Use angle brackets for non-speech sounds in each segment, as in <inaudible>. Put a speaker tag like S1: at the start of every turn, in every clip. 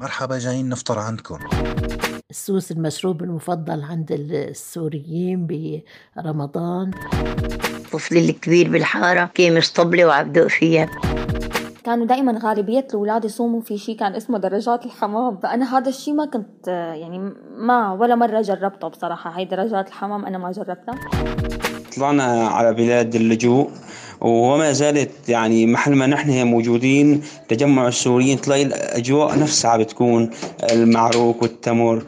S1: مرحبا جايين نفطر عندكم.
S2: السوس المشروب المفضل عند السوريين برمضان.
S3: طفلي الكبير بالحارة كيمس طبلة وعبدق فيها.
S4: كانوا دائما غالبية الأولاد يصوموا في شيء كان اسمه درجات الحمام. فأنا هذا الشيء ما كنت يعني ما ولا مرة جربته بصراحة. هاي درجات الحمام أنا ما جربتها.
S5: طلعنا على بلاد اللجوء وما زالت يعني محل ما نحن موجودين. تجمع السوريين تلاقي الأجواء نفسها بتكون المعروك والتمر.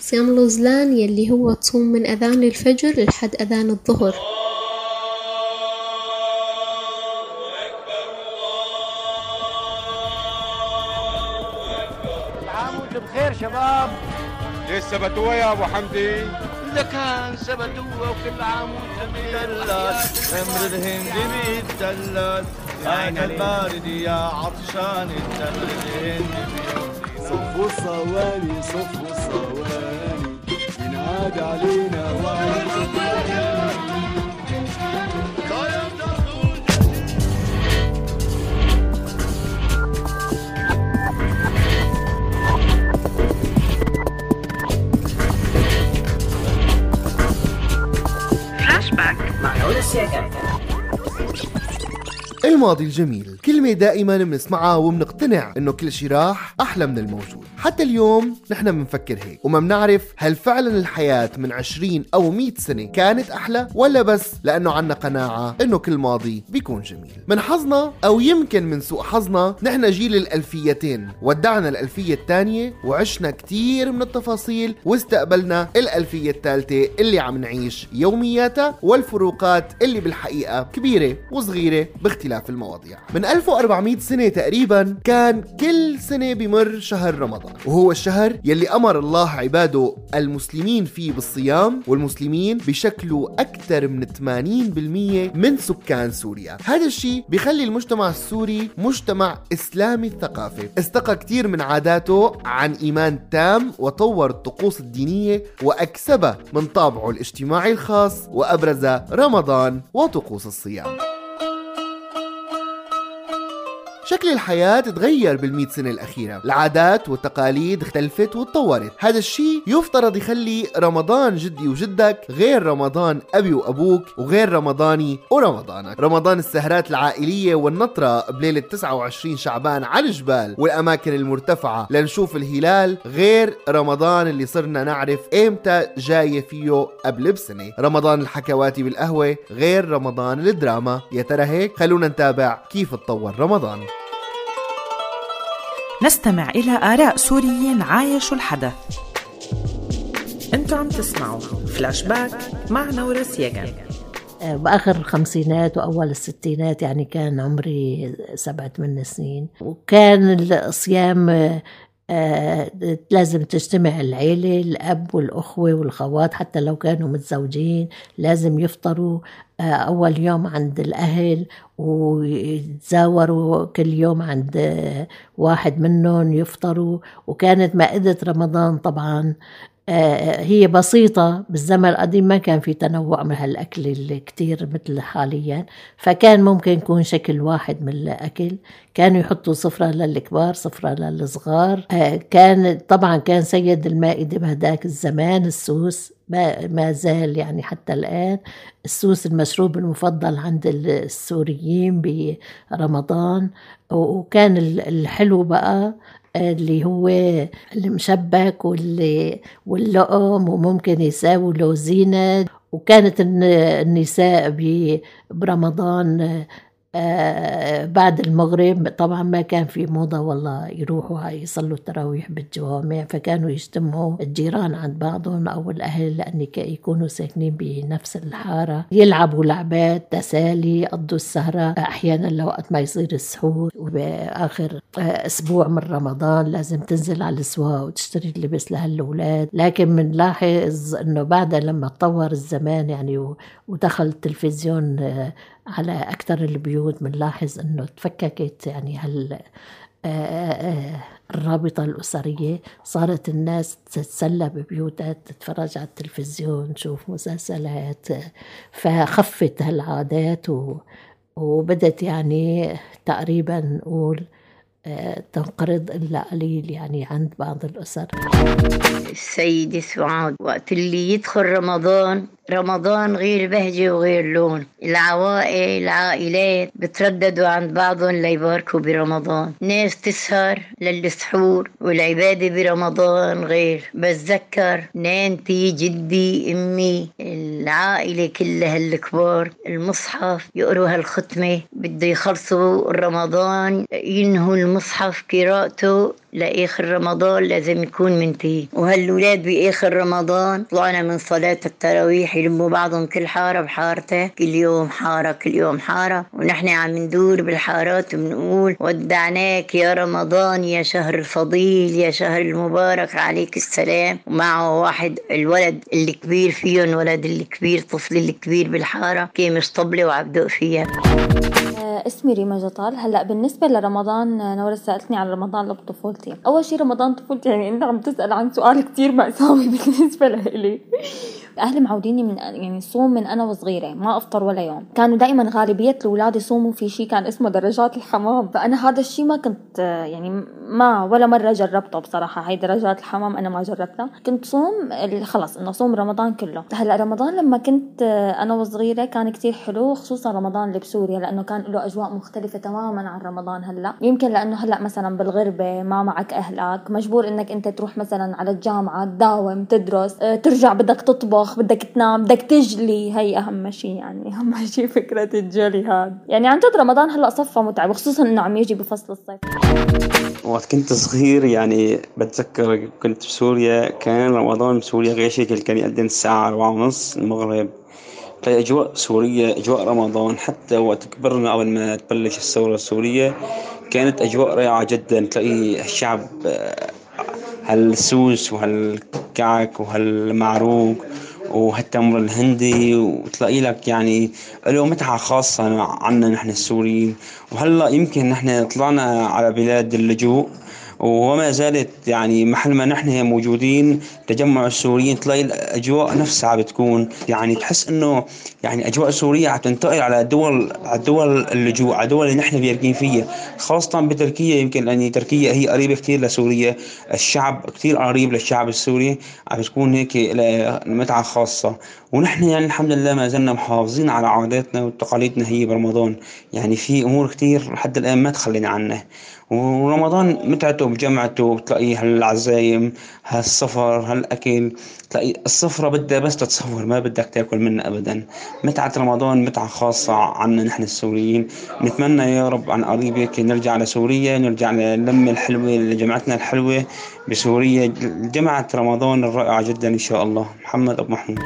S6: صيام الغزلان يلي هو تصوم من أذان الفجر لحد أذان الظهر.
S7: بخير شباب.
S8: ليش سبتوها يا أبو حمدي؟
S7: لكان سبتوها وكل عام وأنت أمر الهند بيتدلل عين البارد يا عطشان التمر الهند
S9: صفوا الصواني صفوا الصواني ينعاد علينا وعلينا
S10: الماضي الجميل. كلمة دائما بنسمعها وبنقتنع إنه كل شي راح أحلى من الموجود. حتى اليوم نحن بنفكر هيك وما بنعرف هل فعلا الحياة من 20 أو 100 سنة كانت أحلى ولا بس لأنه عنا قناعة إنه كل ماضي بيكون جميل. من حظنا أو يمكن من سوء حظنا نحن جيل الألفيتين. ودعنا الألفية الثانية وعشنا كتير من التفاصيل واستقبلنا الألفية الثالثة اللي عم نعيش يومياتها والفروقات اللي بالحقيقة كبيرة وصغيرة باختلاف المواضيع. من 1400 سنة تقريبا كان كل سنة بمر شهر رمضان. وهو الشهر يلي أمر الله عباده المسلمين فيه بالصيام والمسلمين بشكلوا أكثر من 80% من سكان سوريا. هذا الشيء بيخلي المجتمع السوري مجتمع إسلامي الثقافة. استقى كثير من عاداته عن إيمان تام وطور الطقوس الدينية وأكسبها من طابعه الاجتماعي الخاص وأبرز رمضان وطقوس الصيام. شكل الحياة تغير بالمئة سنة الأخيرة. العادات والتقاليد اختلفت وتطورت. هذا الشيء يفترض يخلي رمضان جدي وجدك غير رمضان أبي وأبوك وغير رمضاني ورمضانك. رمضان السهرات العائلية والنطرة بليلة 29 شعبان على الجبال والأماكن المرتفعة لنشوف الهلال غير رمضان اللي صرنا نعرف إمتى جاية فيه قبل بسنة. رمضان الحكواتي بالقهوة غير رمضان الدراما. يا ترى هيك؟ خلونا نتابع كيف تطور رمضان.
S11: نستمع إلى آراء سوريين عايشوا الحدث. أنتم عم تسمعوا فلاش باك مع نورس يغن
S2: بآخر الخمسينات وأول الستينات يعني كان عمري سبعة ثمان سنين. وكان الصيام آه لازم تجتمع العيلة الأب والأخوة والخوات حتى لو كانوا متزوجين لازم يفطروا. آه أول يوم عند الأهل ويتزاوروا كل يوم عند آه واحد منهم يفطروا. وكانت مائدة رمضان طبعا. هي بسيطة بالزمن القديم ما كان في تنوع من هالأكل الكتير مثل حاليا. فكان ممكن يكون شكل واحد من الأكل. كانوا يحطوا صفرة للكبار صفرة للصغار. كان طبعا كان سيد المائدة بهداك الزمان السوس. ما زال يعني حتى الآن السوس المشروب المفضل عند السوريين برمضان. وكان الحلو بقى اللي هو المشبك واللي واللقم وممكن يساووا له زينة. وكانت النساء برمضان بعد المغرب طبعا ما كان في موضة والله يروحوا يصلوا التراويح بالجوامع فكانوا يجتمعوا الجيران عند بعضهم أو الأهل لأن يكونوا ساكنين بنفس الحارة يلعبوا لعبات تسالي يقضوا السهرة. أحيانا لوقت ما يصير السحور وبآخر أسبوع من رمضان لازم تنزل على الأسواق وتشتري اللبس لهالأولاد. لكن بنلاحظ أنه بعد لما تطور الزمان يعني ودخل التلفزيون على أكثر البيوت بنلاحظ إنه تفككت يعني هال الرابطة الأسرية صارت الناس تتسلى ببيوتها تتفرج على التلفزيون تشوف مسلسلات فخفت هالعادات و وبدت يعني تقريبا نقول آه، تنقرض إلا قليل يعني عند بعض الأسر.
S3: السيدة سعاد وقت اللي يدخل رمضان رمضان غير بهجة وغير لون. العوائل العائلات بترددوا عند بعضهم ليباركوا برمضان. ناس تسهر للسحور والعبادة برمضان غير. بتذكر نانتي جدي أمي العائلة كلها الكبار المصحف يقروا هالختمة. بده يخلصوا رمضان ينهوا المصحف قراءته لآخر رمضان لازم يكون منتهي. وهالولاد بآخر رمضان طلعنا من صلاة التراويح يلموا بعضهم كل حارة بحارته كل يوم حارة كل يوم حارة. ونحن عم ندور بالحارات وبنقول ودعناك يا رمضان يا شهر الفضيل يا شهر المبارك. عليك السلام. ومعه واحد الولد الكبير فيهم ولد الكبير طفل الكبير بالحارة. كان طبلة وعبدق فيها.
S4: اسمي ريما جطال. هلأ بالنسبة لرمضان نورة سألتني عن رمضان بطفولتي أول شي رمضان طفولتي يعني أنت عم تسأل عن سؤال كتير مأساوي <laughs> بالنسبة لإلي. أهلي معوديني من يعني صوم من أنا وصغيرة ما أفطر ولا يوم. كانوا دائما غالبية الأولاد يصوموا في شيء كان اسمه درجات الحمام. فأنا هذا الشيء ما كنت يعني ما ولا مرة جربته بصراحة. هاي درجات الحمام أنا ما جربتها. كنت صوم خلص إنه صوم رمضان كله. هلأ رمضان لما كنت أنا وصغيرة كان كتير حلو خصوصا رمضان اللي بسوريا لأنه كان له أجواء مختلفة تماما عن رمضان هلأ. يمكن لأنه هلأ مثلا بالغربة ما معك أهلك. مجبور إنك أنت تروح مثلا على الجامعة تداوم تدرس ترجع بدك تطبخ بدك تنام. بدك تجلي. هي أهم شيء يعني. <laughs> أهم شيء فكرة الجلي هاد. يعني عن جد رمضان هلأ صفى متعب خصوصا إنه عم يجي بفصل الصيف.
S5: وقت كنت صغير يعني بتذكر كنت بسوريا كان رمضان بسوريا غير شكل كان يقدم الساعة أربعة ونص المغرب. تلاقي أجواء سورية أجواء رمضان. حتى وقت كبرنا قبل ما تبلش الثورة السورية كانت أجواء رائعة جدا. تلاقي الشعب هالسوس وهالكعك وهالمعروك. وهالتمر الهندي وتلاقي لك يعني له متعة خاصة عنا نحن السوريين. وهلأ يمكن نحن طلعنا على بلاد اللجوء. وما زالت يعني محل ما نحن موجودين. تجمع السوريين تلاقي الأجواء نفسها بتكون يعني تحس إنه يعني أجواء سوريا عم تنتقل على دول على دول اللجوء على دول اللي نحن بيركين فيها. خاصة بتركيا يمكن لأن تركيا هي قريبة كثير لسوريا. الشعب كثير قريب للشعب السوري. عم بتكون هيك متعة خاصة. ونحن يعني الحمد لله ما زلنا محافظين على عاداتنا وتقاليدنا هي برمضان. يعني في أمور كثير لحد الآن ما تخلينا عنها. ورمضان متعته بجمعته بتلاقي هالعزايم هالسفر هالأكل تلاقي السفرة بدها بس تتصور ما بدك تاكل منها ابدا. متعة رمضان متعة خاصة عنا نحن السوريين. نتمنى يا رب عن قريب هيك نرجع لسوريا نرجع للمة الحلوة لجمعتنا الحلوة بسوريا. جمعة رمضان الرائعة جدا إن شاء الله. محمد أبو محمود.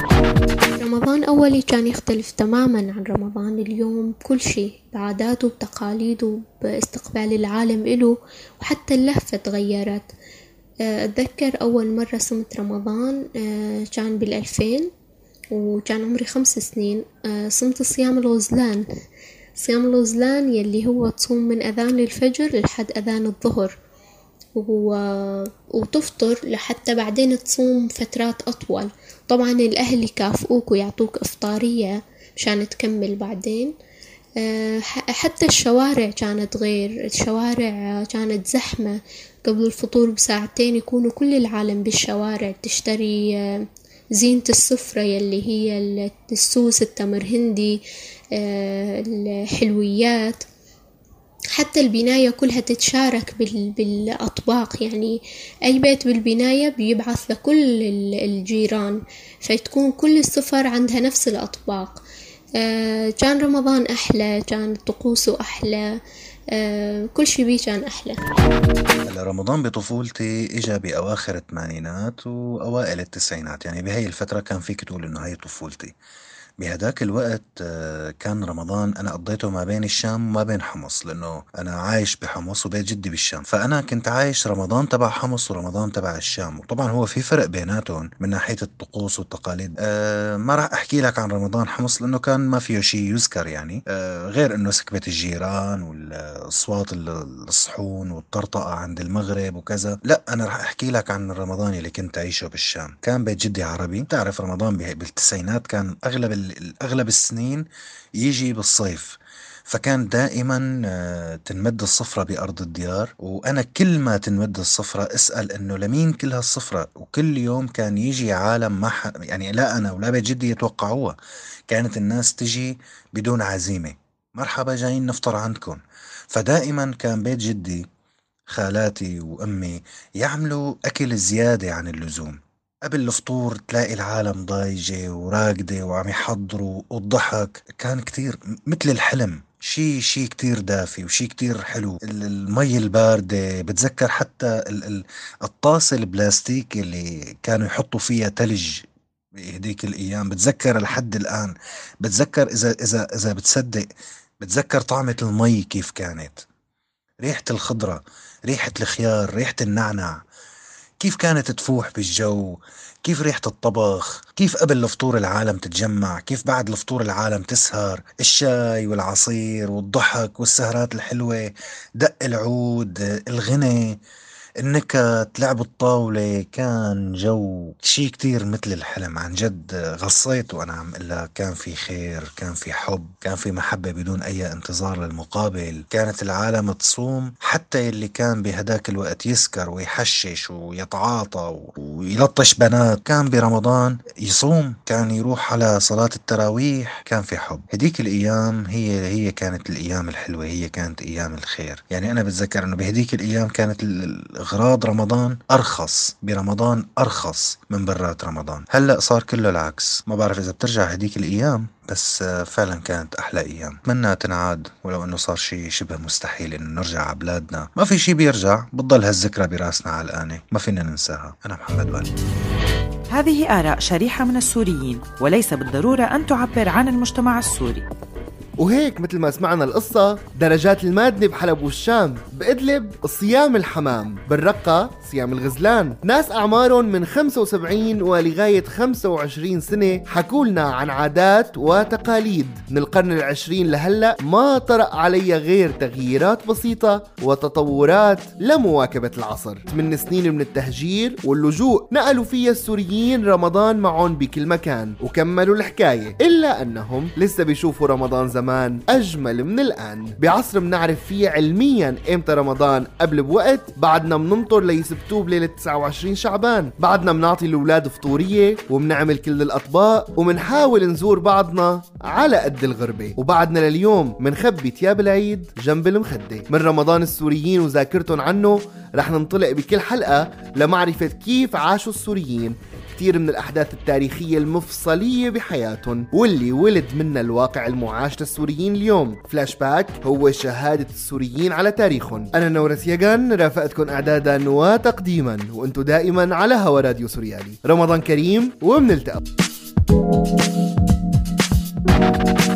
S6: رمضان أولي كان يختلف تماما عن رمضان اليوم كل شي بعاداته بتقاليده باستقبال العالم إله وحتى اللهفة تغيرت. أتذكر أول مرة صمت رمضان كان بالألفين وكان عمري خمس سنين. صمت صيام الغزلان. صيام الغزلان يلي هو تصوم من أذان الفجر لحد أذان الظهر و... وتفطر لحتى بعدين تصوم فترات أطول. طبعا الأهل يكافئوك ويعطوك إفطارية مشان تكمل بعدين. حتى الشوارع كانت غير. الشوارع كانت زحمة. قبل الفطور بساعتين يكونوا كل العالم بالشوارع. تشتري زينة السفرة يلي هي السوس التمر هندي الحلويات. حتى البناية كلها تتشارك بالأطباق. يعني أي بيت بالبناية بيبعث لكل الجيران. فتكون كل السفر عندها نفس الأطباق. كان رمضان أحلى كان طقوسه أحلى كل شي بيه كان أحلى.
S1: هلا رمضان بطفولتي إجا بأواخر الثمانينات وأوائل التسعينات يعني بهي الفترة كان فيك تقول إنه هي طفولتي. بهداك الوقت كان رمضان أنا قضيته ما بين الشام وما بين حمص لأنه أنا عايش بحمص وبيت جدي بالشام. فأنا كنت عايش رمضان تبع حمص ورمضان تبع الشام. وطبعا هو في فرق بيناتهم من ناحية الطقوس والتقاليد. أه ما راح أحكي لك عن رمضان حمص لأنه كان ما فيه شيء يذكر يعني. أه غير أنه سكبة الجيران والأصوات الصحون والطرطقة عند المغرب وكذا. لا أنا راح أحكي لك عن رمضان اللي كنت أعيشه بالشام. كان بيت جدي عربي. تعرف رمضان بالتسعينات كان أغلب اغلب السنين يجي بالصيف. فكان دائما آه، تنمد الصفرة بأرض الديار. وأنا كل ما تنمد الصفرة أسأل إنه لمين كل هالصفرة؟ وكل يوم كان يجي عالم ما ح... يعني لا أنا ولا بيت جدي يتوقعوها. كانت الناس تجي بدون عزيمة. مرحبا جايين نفطر عندكم. فدائما كان بيت جدي خالاتي وأمي يعملوا أكل زيادة عن اللزوم. قبل الفطور تلاقي العالم ضايجة وراقدة وعم يحضروا والضحك كان كتير مثل الحلم. شي شي كتير دافي وشي كتير حلو. المي الباردة بتذكر حتى الطاسة البلاستيك اللي كانوا يحطوا فيها تلج بهديك الأيام. بتذكر لحد الآن. بتذكر إذا إذا إذا بتصدق. بتذكر طعمة المي كيف كانت. ريحة الخضرة ريحة الخيار ريحة النعنع كيف كانت تفوح بالجو؟ كيف ريحة الطبخ؟ كيف قبل الفطور العالم تتجمع؟ كيف بعد الفطور العالم تسهر؟ الشاي والعصير والضحك والسهرات الحلوة دق العود الغنى النكت لعب الطاولة كان جو شي كتير مثل الحلم. عن جد غصيت وأنا عم إلا كان في خير كان في حب كان في محبة بدون أي انتظار للمقابل. كانت العالم تصوم. حتى اللي كان بهداك الوقت يسكر ويحشش ويتعاطى ويلطش بنات. كان برمضان يصوم. كان يروح على صلاة التراويح. كان في حب. هديك الأيام هي هي كانت الأيام الحلوة. هي كانت أيام الخير. يعني أنا بتذكر أنه بهديك الأيام كانت إغراض رمضان أرخص برمضان أرخص من برات رمضان. هلأ صار كله العكس. ما بعرف إذا بترجع هديك الأيام بس فعلا كانت أحلى أيام. اتمنى تنعاد ولو إنه صار شيء شبه مستحيل إنه نرجع على بلادنا. ما في شيء بيرجع بتضل هالذكرى براسنا علقانه ما فينا ننساها. أنا محمد والي
S11: هذه آراء شريحة من السوريين وليس بالضرورة أن تعبر عن المجتمع السوري.
S10: وهيك مثل ما سمعنا القصة درجات المادة بحلب والشام بإدلب صيام الحمام بالرقة صيام الغزلان. ناس أعمارهم من 75 ولغاية 25 سنة حكوا لنا عن عادات وتقاليد. من القرن العشرين لهلأ ما طرأ علي غير تغييرات بسيطة وتطورات لمواكبة العصر. من سنين من التهجير واللجوء نقلوا فيها السوريين رمضان معهم بكل مكان وكملوا الحكاية إلا أنهم لسه بيشوفوا رمضان زمان. زمان أجمل من الآن. بعصر بنعرف فيه علميا إمتى رمضان؟ قبل بوقت؟ بعدنا بننطر ليثبتوه بليلة 29 شعبان. بعدنا بنعطي الأولاد فطورية وبنعمل كل الأطباق وبنحاول نزور بعضنا على قد الغربة. وبعدنا لليوم منخبي تياب العيد جنب المخدة. من رمضان السوريين وذاكرتهم عنه رح ننطلق بكل حلقة لمعرفة كيف عاشوا السوريين. كثير من الأحداث التاريخية المفصلية بحياتهم واللي ولد منها الواقع المعاش للسوريين اليوم. فلاش باك هو شهادة السوريين على تاريخهم. أنا نورس يغن رافقتكم إعدادا وتقديما وأنتم دائما على هوا راديو سوريالي. رمضان كريم وبنلتقى
S12: هذا البرنامج